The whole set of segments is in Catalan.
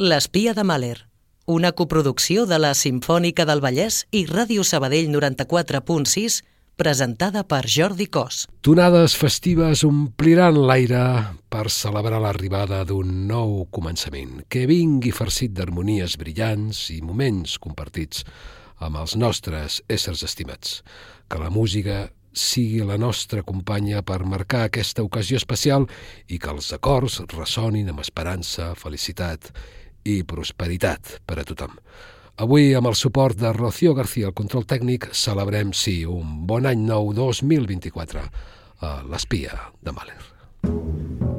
L'espia de Mahler, una coproducció de la Simfònica del Vallès i Ràdio Sabadell 94.6, presentada per Jordi Cos. Tonades festives ompliran l'aire per celebrar l'arribada d'un nou començament, que vingui farcit d'harmonies brillants i moments compartits amb els nostres éssers estimats. Que la música sigui la nostra companya per marcar aquesta ocasió especial i que els acords ressonin amb esperança, felicitat i prosperitat per a tothom. Avui, amb el suport de Rocío García, el control tècnic, celebrem, sí, un bon any nou 2024 a l'espia de Mahler. I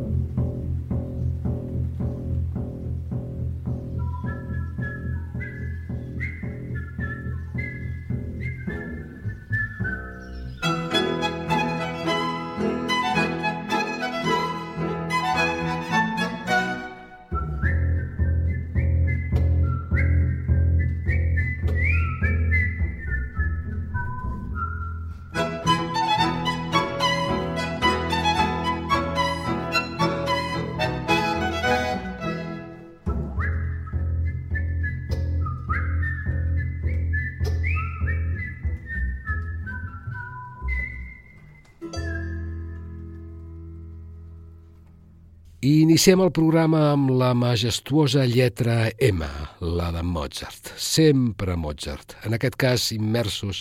iniciem el programa amb la majestuosa lletra M, la de Mozart. Sempre Mozart, en aquest cas immersos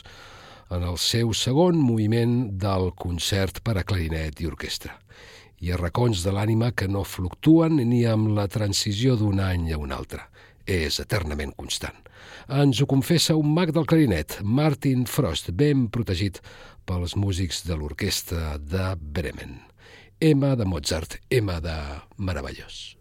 en el seu segon moviment del concert per a clarinet i orquestra. Hi ha racons de l'ànima que no fluctuen ni amb la transició d'un any a un altre. És eternament constant. Ens ho confessa un mag del clarinet, Martin Frost, ben protegit pels músics de l'orquestra de Bremen. Emma da Mozart, Emma da Maravallos.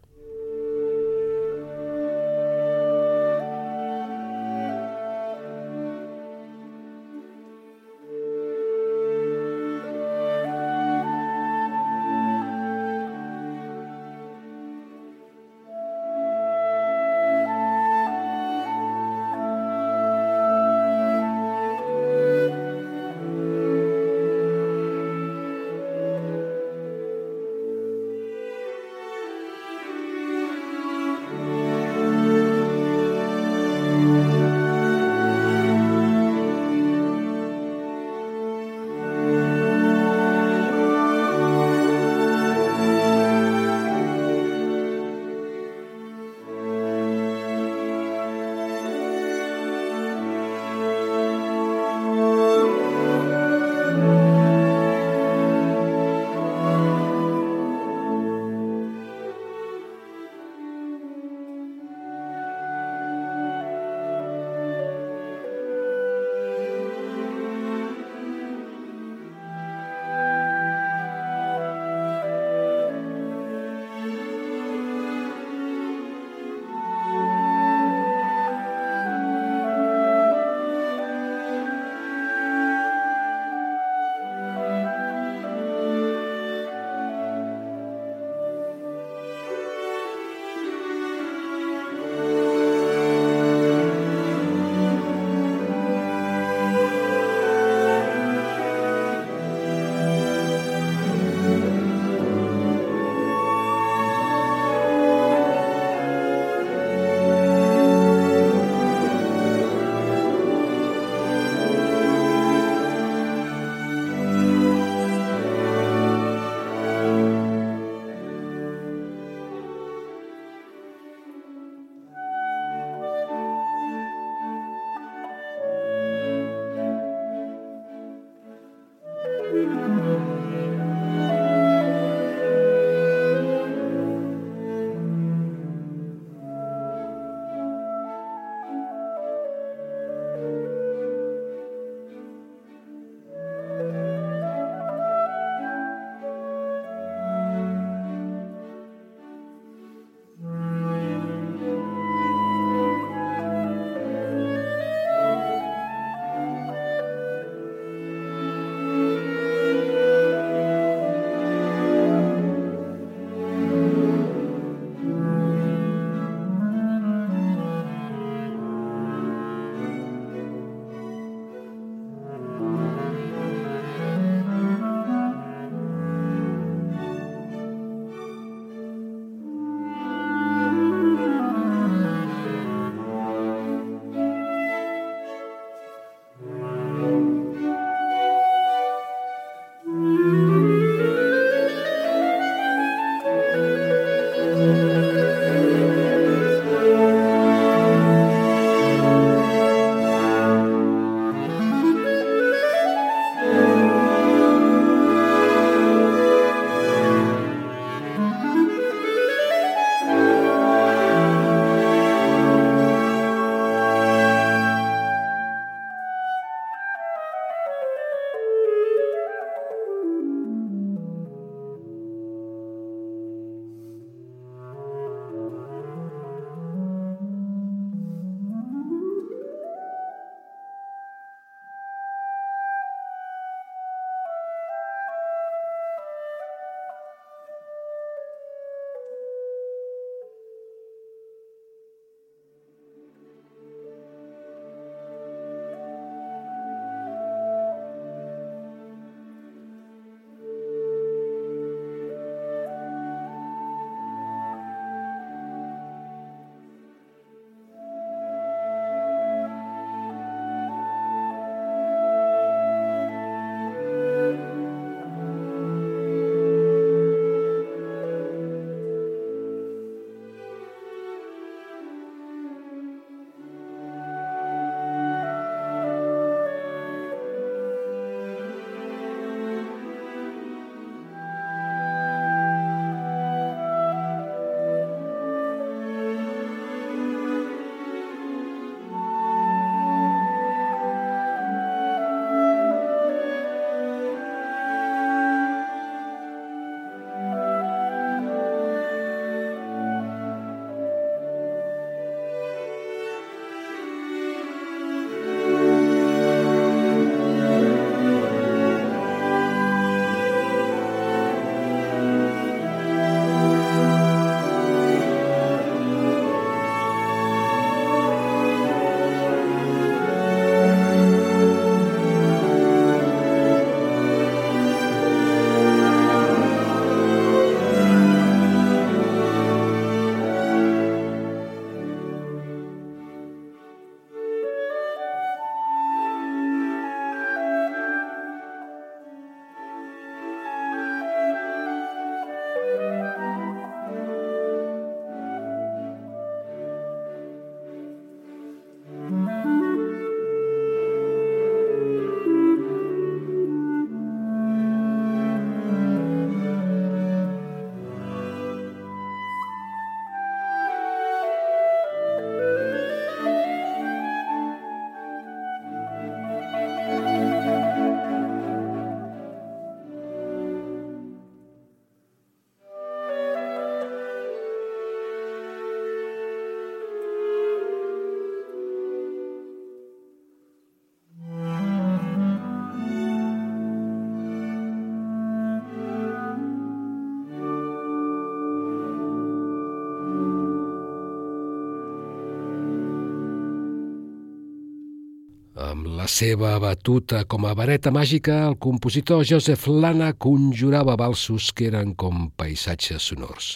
Seva batuta com a vareta màgica, el compositor Joseph Lana conjurava balsos que eren com paisatges sonors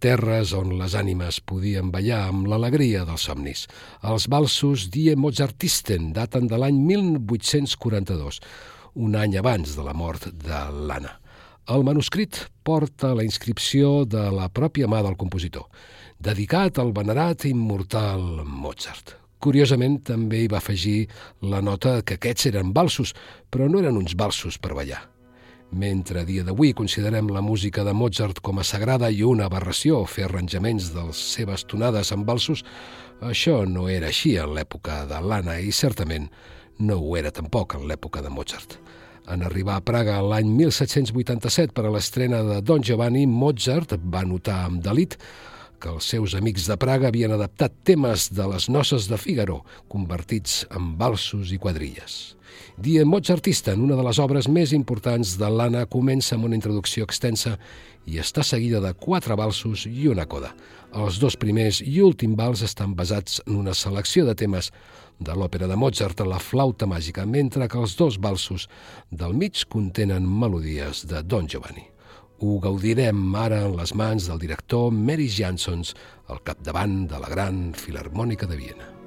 terres on les ànimes podien ballar amb l'alegria dels somnis. Els balsos Die Mozartisten daten de l'any 1842, un any abans de la mort de l'Anna. El manuscrit porta la inscripció de la pròpia mà del compositor, dedicat al venerat immortal Mozart. Curiosament, també hi va afegir la nota que aquests eren balsos, però no eren uns balsos per ballar. Mentre a dia d'avui considerem la música de Mozart com a sagrada i una aberració fer arranjaments de les seves tonades amb balsos, això no era així en l'època de l'Anna i certament no ho era tampoc en l'època de Mozart. En arribar a Praga l'any 1787 per a l'estrena de Don Giovanni, Mozart va notar amb delit que els seus amics de Praga havien adaptat temes de les noces de Figaro, convertits en balsos i quadrilles. Die Mozartista, en una de les obres més importants de l'Anna, comença amb una introducció extensa i està seguida de quatre balsos i una coda. Els dos primers i últim vals estan basats en una selecció de temes de l'òpera de Mozart, La flauta màgica, mentre que els dos balsos del mig contenen melodies de Don Giovanni. Ho gaudirem ara en les mans del director Mary Jansons al capdavant de la Gran Filarmònica de Viena.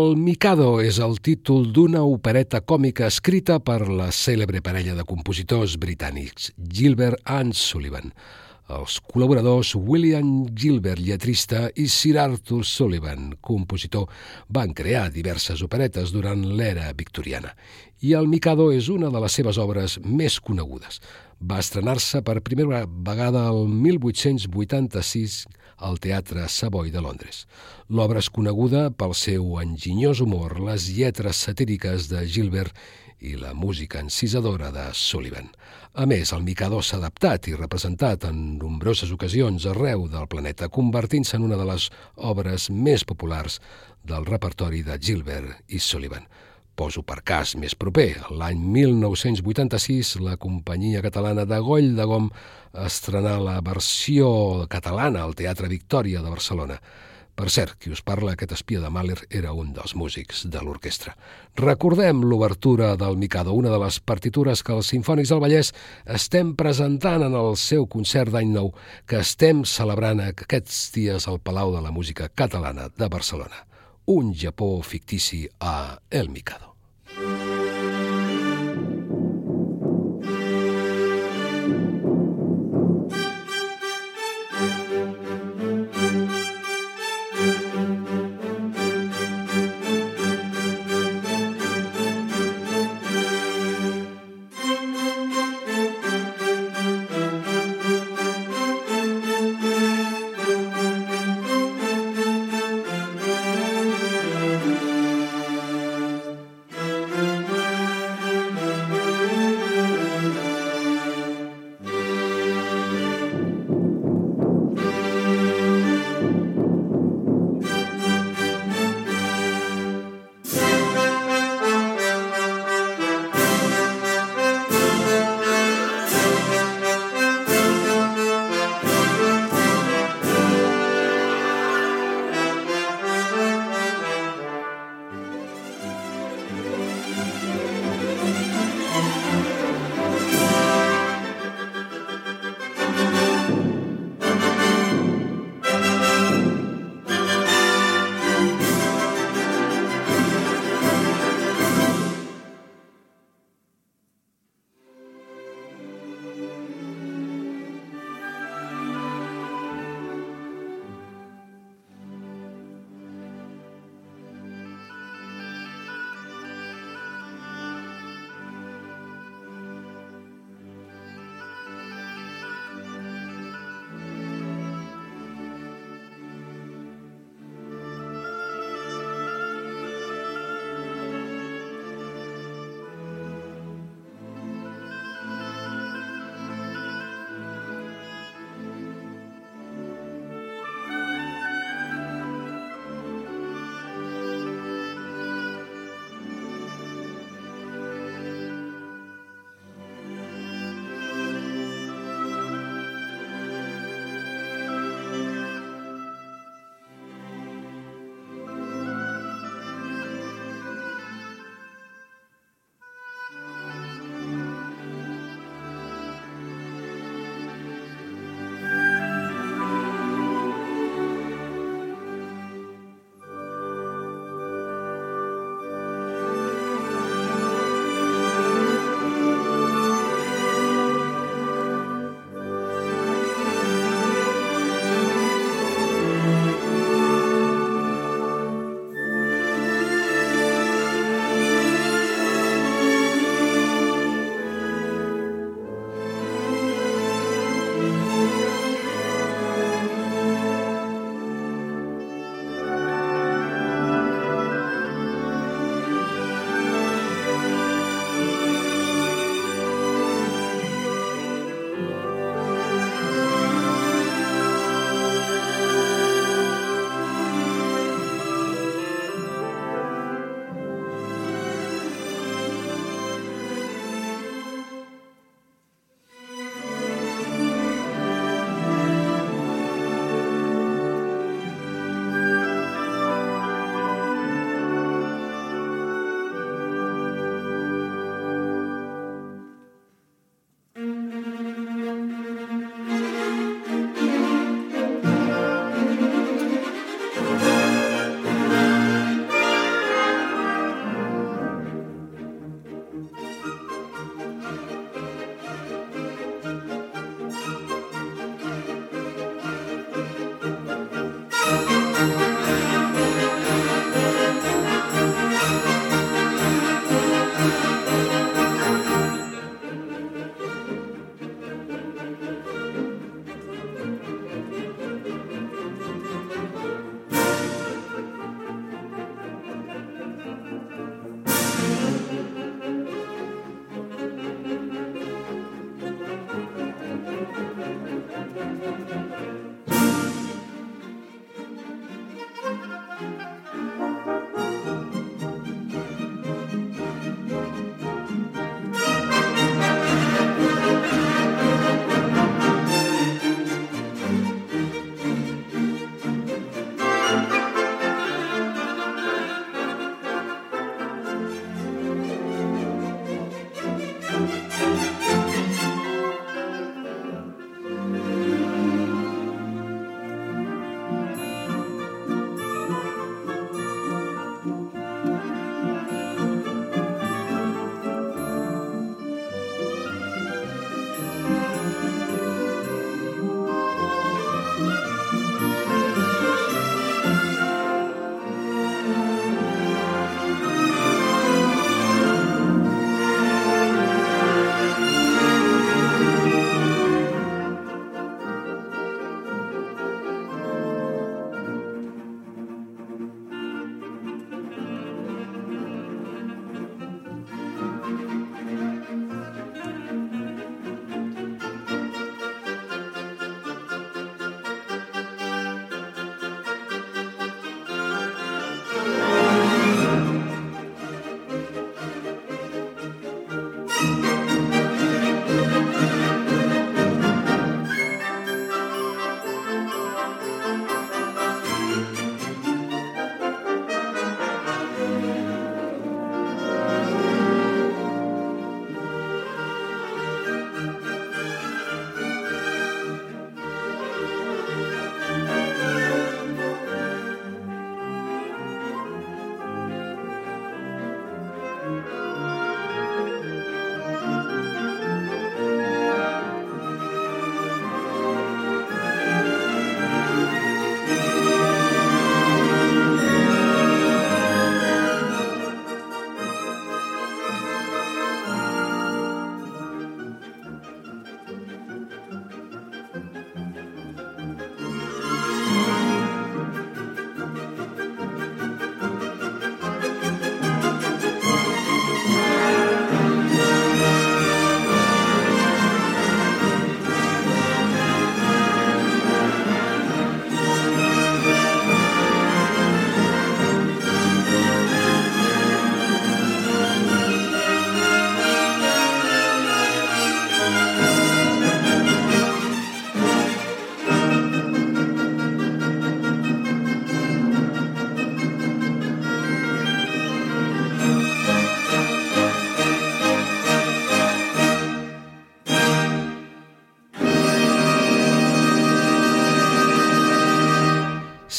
El Mikado és el títol d'una opereta còmica escrita per la cèlebre parella de compositors britànics Gilbert and Sullivan. Els col·laboradors William Gilbert, lletrista, i Sir Arthur Sullivan, compositor, van crear diverses operetes durant l'era victoriana i el Mikado és una de les seves obres més conegudes. Va estrenar-se per primera vegada el 1886 al Teatre Savoy de Londres. L'obra és coneguda pel seu enginyós humor, les lletres satíriques de Gilbert i la música encisadora de Sullivan. A més, el Mikado s'ha adaptat i representat en nombroses ocasions arreu del planeta, convertint-se en una de les obres més populars del repertori de Gilbert i Sullivan. Poso per cas més proper. L'any 1986, la companyia catalana de Goll de Gom estrenà la versió catalana al Teatre Victòria de Barcelona. Per cert, qui us parla, aquest espia de Mahler, era un dels músics de l'orquestra. Recordem l'obertura del Mikado, una de les partitures que els Sinfònics del Vallès estem presentant en el seu concert d'any nou, que estem celebrant aquests dies al Palau de la Música Catalana de Barcelona. Un Japó fictici a El Mikado.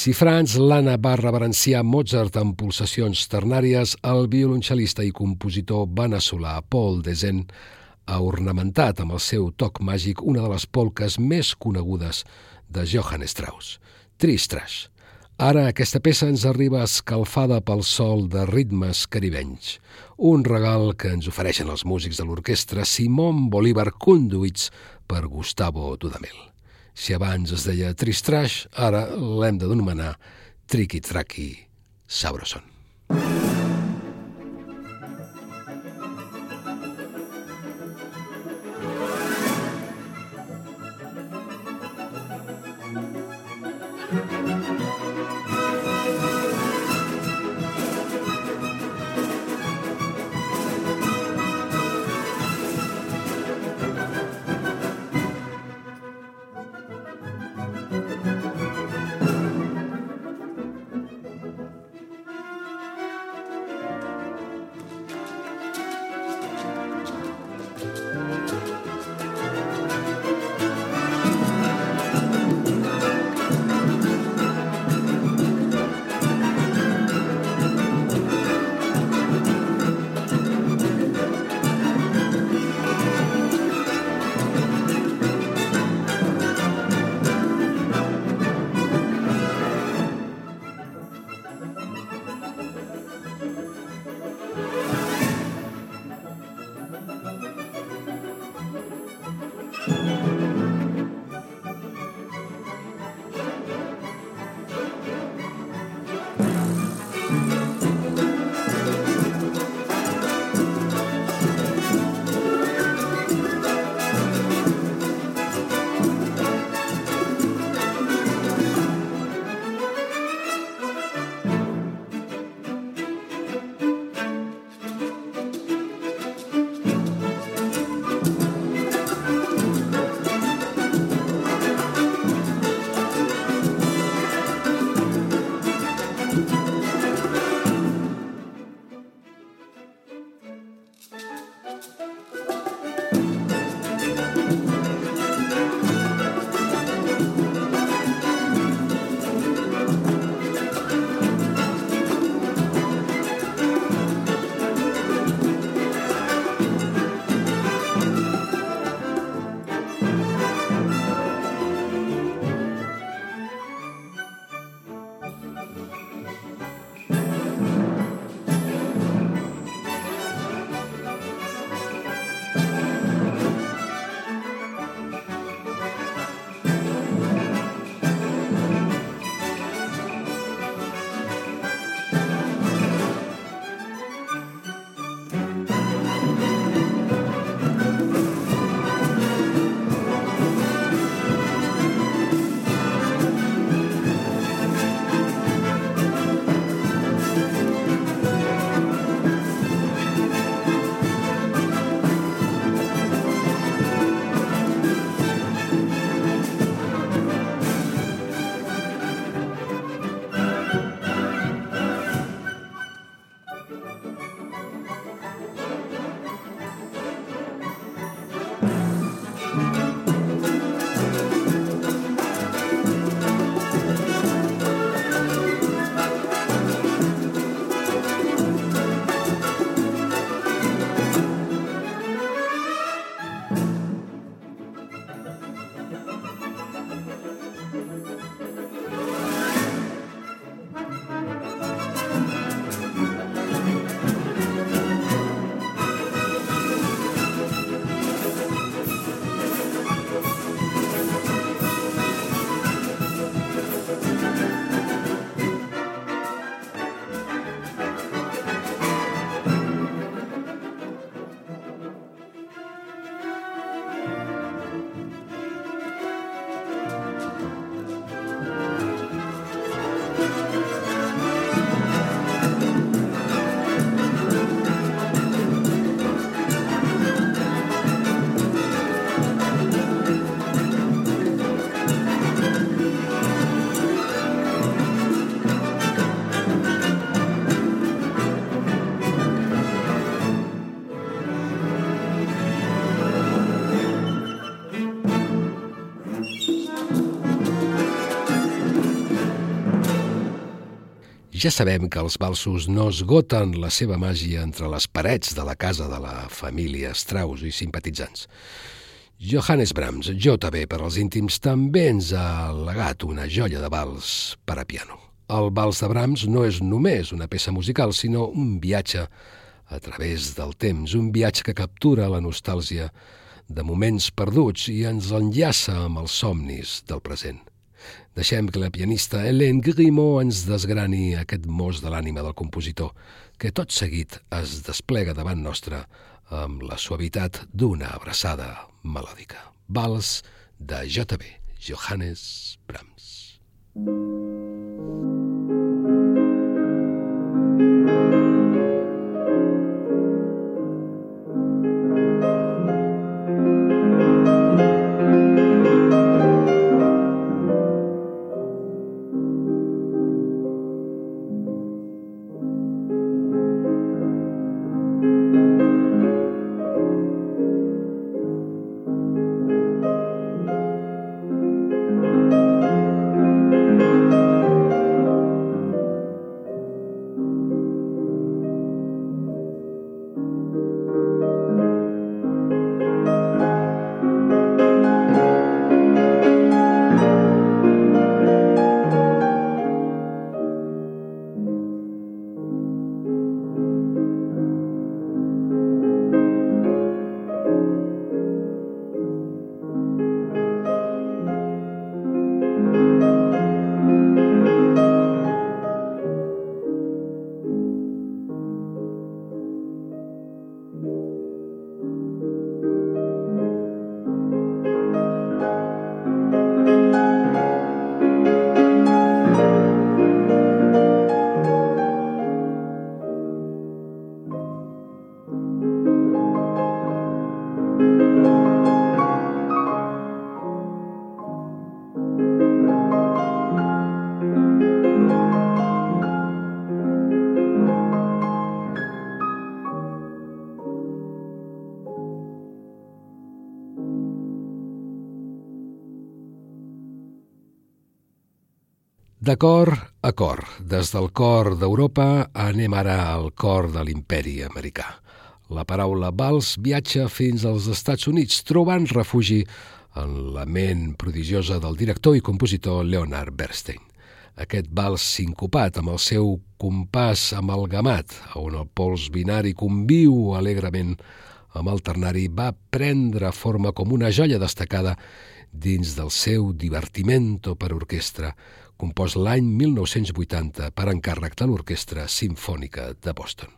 Si Franz Lana va reverenciar Mozart amb pulsacions ternàries, el violoncel·lista i compositor veneçolà Paul Desen ha ornamentat amb el seu toc màgic una de les polques més conegudes de Johann Strauss, Tristrash. Ara aquesta peça ens arriba escalfada pel sol de ritmes caribenys, un regal que ens ofereixen els músics de l'orquestra Simón Bolívar conduïts per Gustavo Dudamel. Si abans es deia Tristrash, ara l'hem de denominar Triqui-Traqui Sabroson. Ja sabem que els valsos no esgoten la seva màgia entre les parets de la casa de la família Strauss i simpatitzants. Johannes Brahms, JB per als íntims, també ens ha legat una joia de vals per a piano. El vals de Brahms no és només una peça musical, sinó un viatge a través del temps, un viatge que captura la nostàlgia de moments perduts i ens enllaça amb els somnis del present. Deixem que la pianista Hélène Grimaud ens desgrani aquest mos de l'ànima del compositor, que tot seguit es desplega davant nostre amb la suavitat d'una abraçada melòdica. Vals de J.B. Johannes Brahms. De cor a cor, des del cor d'Europa anem ara al cor de l'imperi americà. La paraula vals viatja fins als Estats Units, trobant refugi en la ment prodigiosa del director i compositor Leonard Bernstein. Aquest vals sincopat amb el seu compàs amalgamat, on el pols binari conviu alegrement amb el ternari, va prendre forma com una joia destacada dins del seu divertimento per orquestra, compost l'any 1980 per encàrrec de l'Orquestra Simfònica de Boston.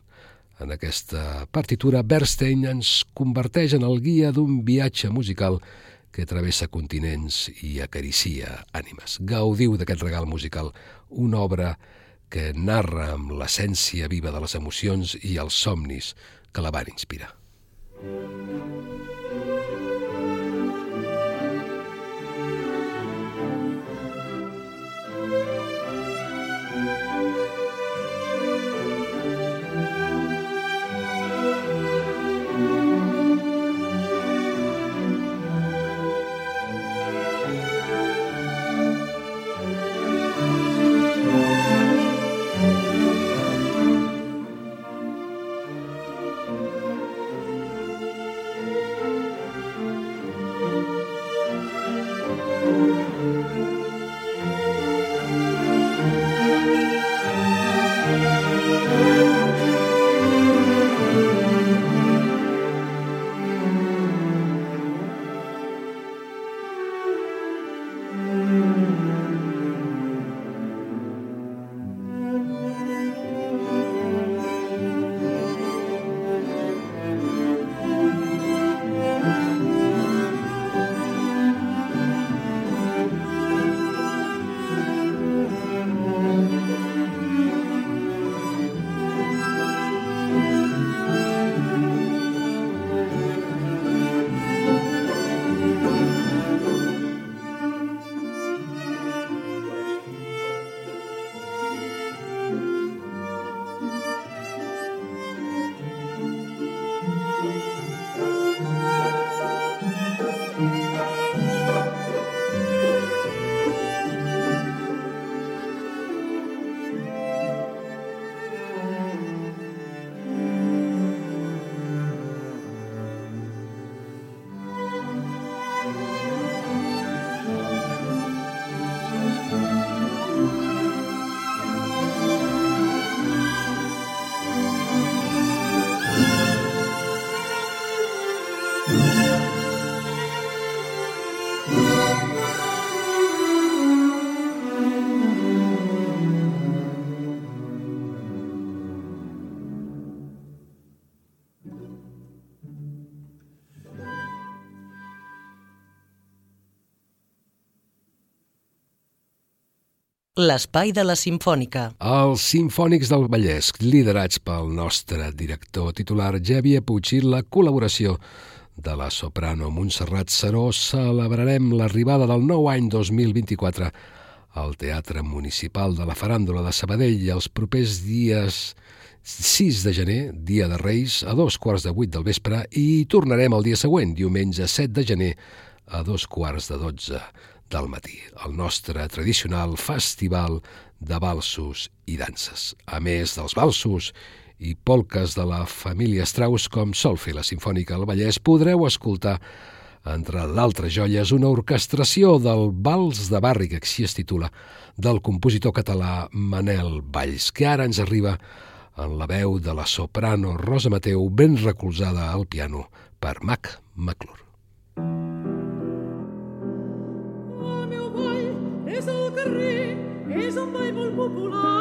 En aquesta partitura, Bernstein ens converteix en el guia d'un viatge musical que travessa continents i acaricia ànimes. Gaudiu d'aquest regal musical, una obra que narra amb l'essència viva de les emocions i els somnis que la van inspirar. L'espai de la Simfònica. Els Simfònics del Vallès, liderats pel nostre director titular Xavier Puig i la col·laboració de la soprano Montserrat Saró, celebrarem l'arribada del nou any 2024 al Teatre Municipal de la Faràndula de Sabadell els propers dies 6 de gener, dia de Reis, a dos quarts de vuit del vespre i tornarem el dia següent, diumenge 7 de gener, a dos quarts de dotze del matí, el nostre tradicional festival de balsos i danses. A més dels balsos i polques de la família Strauss, com sol fer la Simfònica del Vallès, podreu escoltar, entre d'altres joies, una orquestració del Vals de Barri, que així es titula, del compositor català Manel Valls, que ara ens arriba en la veu de la soprano Rosa Mateu, ben recolzada al piano per Mac McClure. És un ball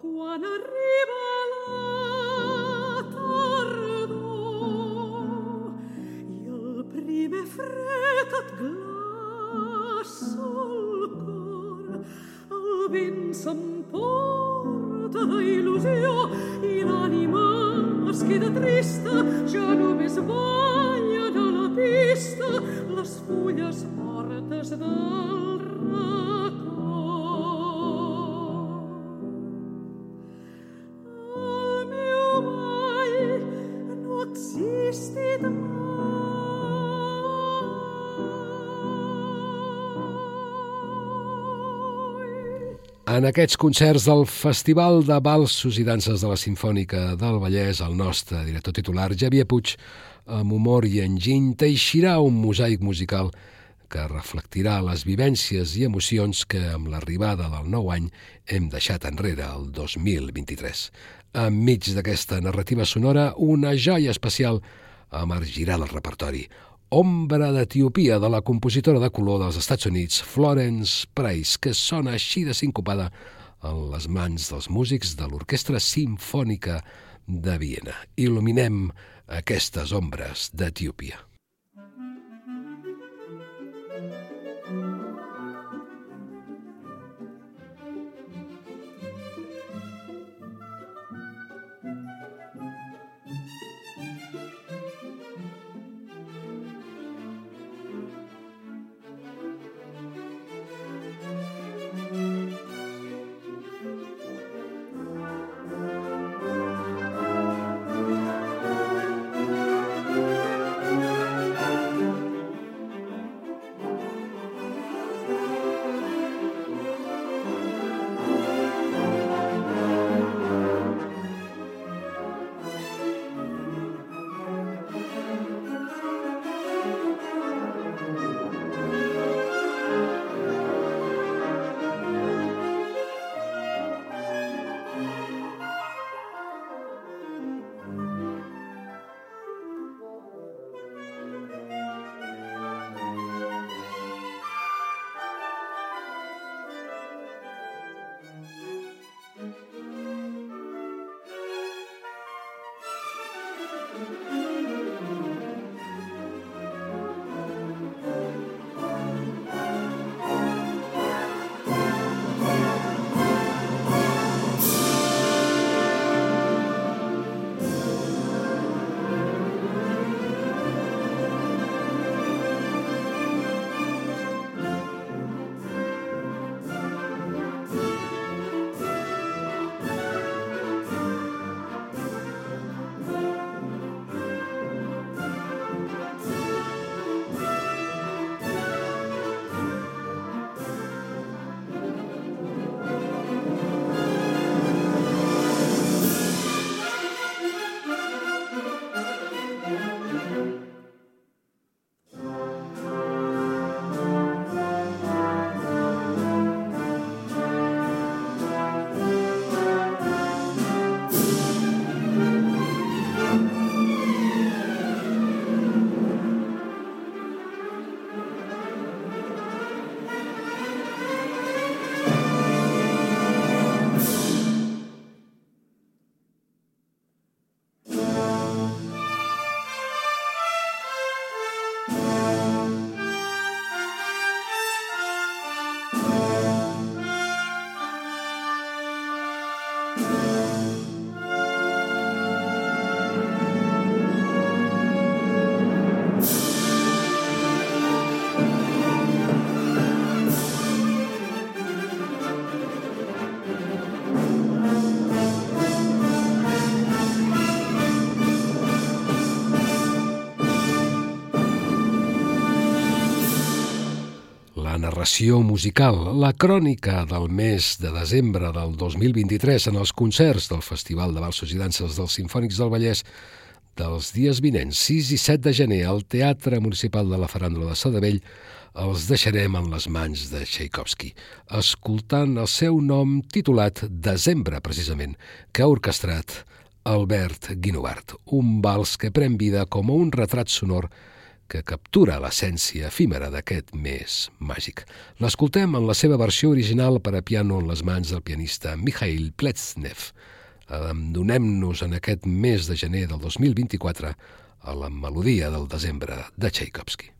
quan arriba la tardor i el primer fred et glaça el cor, el vent s'emporta d'il·lusió i l'ànima es queda trista, ja només ballen a la pista les fulles mortes del En aquests concerts del Festival de Balsos i Danses de la Simfònica del Vallès, el nostre director titular, Xavier Puig, amb humor i enginy, teixirà un mosaic musical que reflectirà les vivències i emocions que amb l'arribada del nou any hem deixat enrere el 2023. Enmig d'aquesta narrativa sonora, una joia especial emergirà del repertori. Ombra d'Etiopia de la compositora de color dels Estats Units, Florence Price, que sona així de sincopada en les mans dels músics de l'Orquestra Simfònica de Viena. Il·luminem aquestes ombres d'Etiòpia. Narració musical, la crònica del mes de desembre del 2023 en els concerts del Festival de Balsos i Danses dels Sinfònics del Vallès dels dies vinents, 6 i 7 de gener, al Teatre Municipal de la Faràndula de Sadavell, els deixarem en les mans de Tchaikovsky, escoltant el seu nom titulat Desembre, precisament, que ha orquestrat Albert Guinovart, un vals que pren vida com un retrat sonor que captura l'essència efímera d'aquest mes màgic. L'escoltem en la seva versió original per a piano en les mans del pianista Mikhail Pletsnev. Donem-nos en aquest mes de gener del 2024 a la melodia del desembre de Tchaikovsky.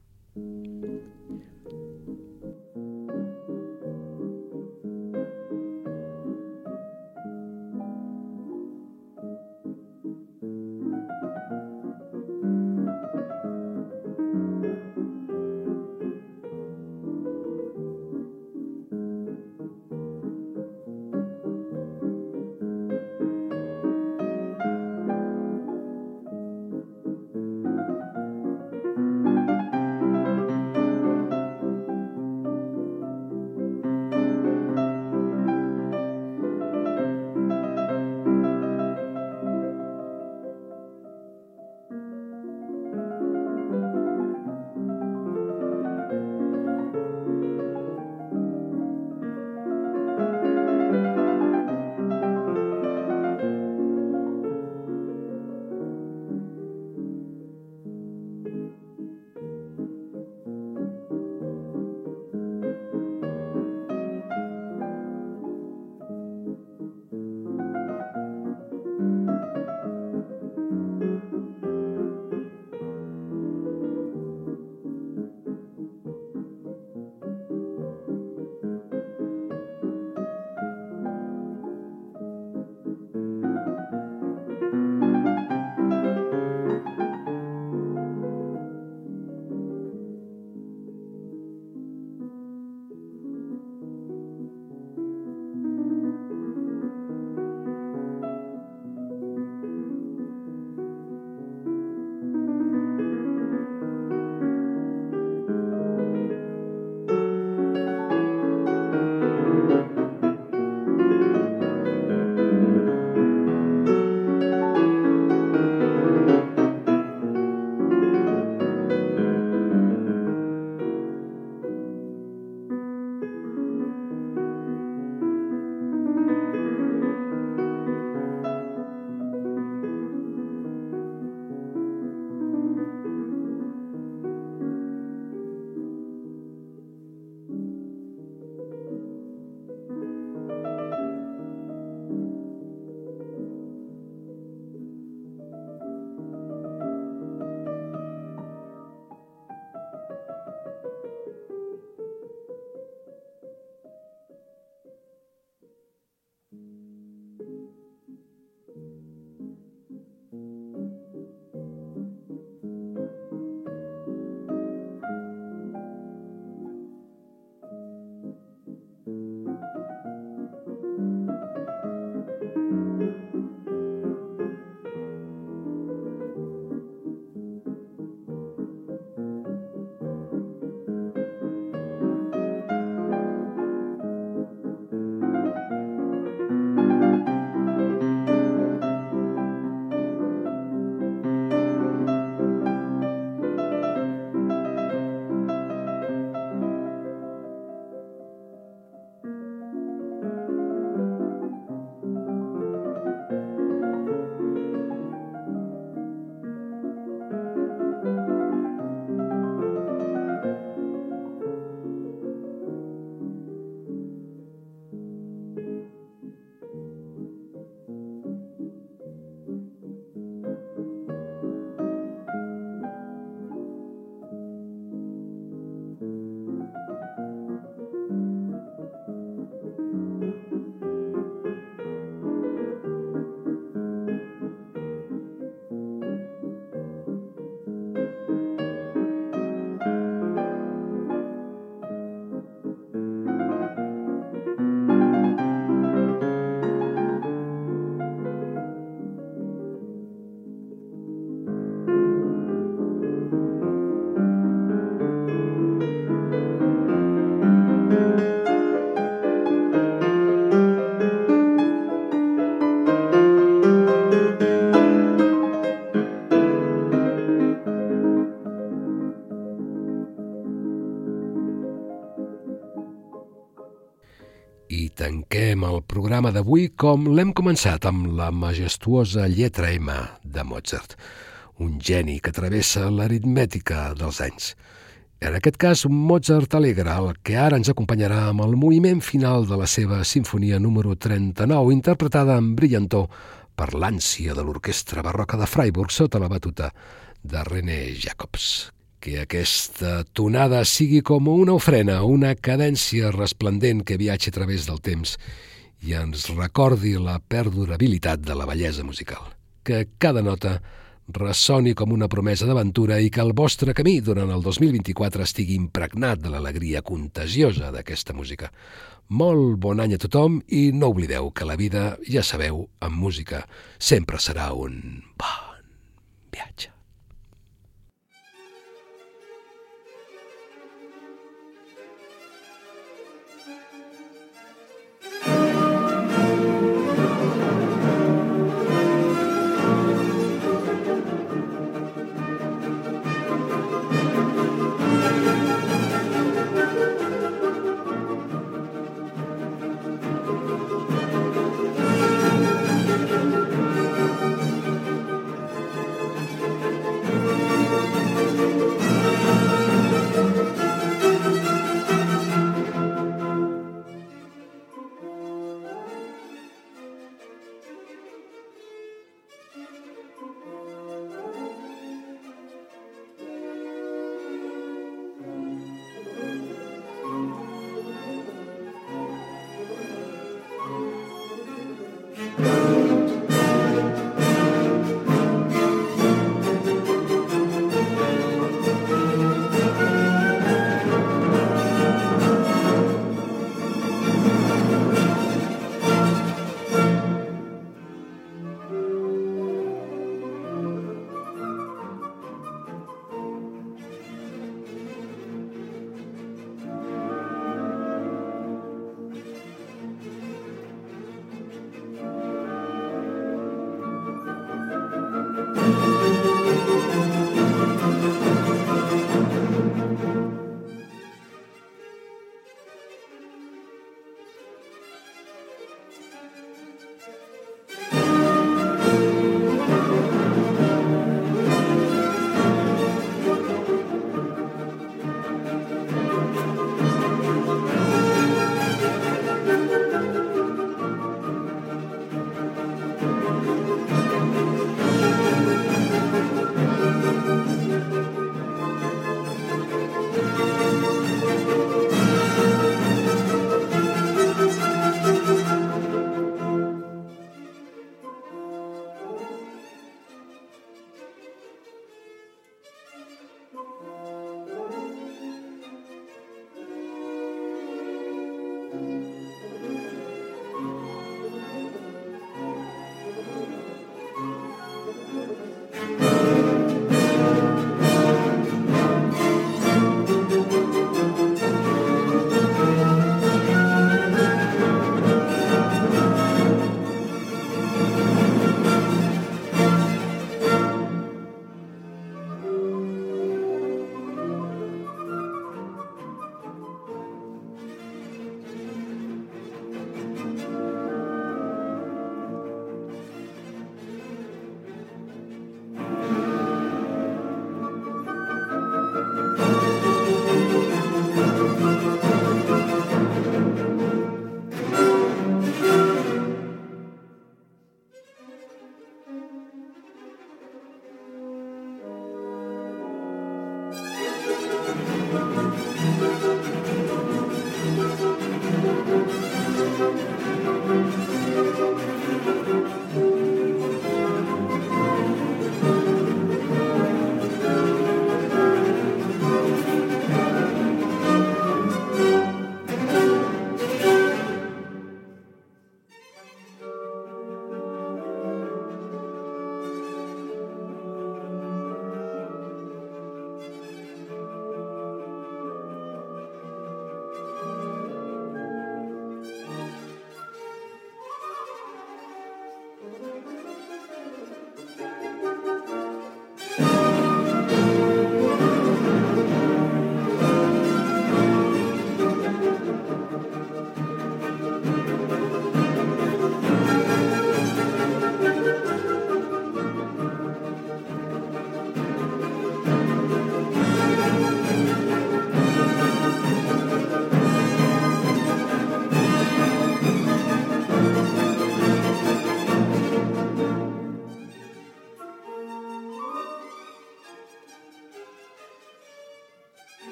Programa d'avui com l'hem començat amb la majestuosa lletra M de Mozart, un geni que travessa l'aritmètica dels anys. En aquest cas, un Mozart alegre, el que ara ens acompanyarà amb el moviment final de la seva sinfonia número 39, interpretada amb brillantor per l'ànsia de l'orquestra barroca de Freiburg sota la batuta de René Jacobs que aquesta tonada sigui com una ofrena, una cadència resplendent que viatgi a través del temps i ens recordi la perdurabilitat de la bellesa musical. Que cada nota ressoni com una promesa d'aventura i que el vostre camí durant el 2024 estigui impregnat de l'alegria contagiosa d'aquesta música. Molt bon any a tothom i no oblideu que la vida, ja sabeu, amb música sempre serà un bon viatge.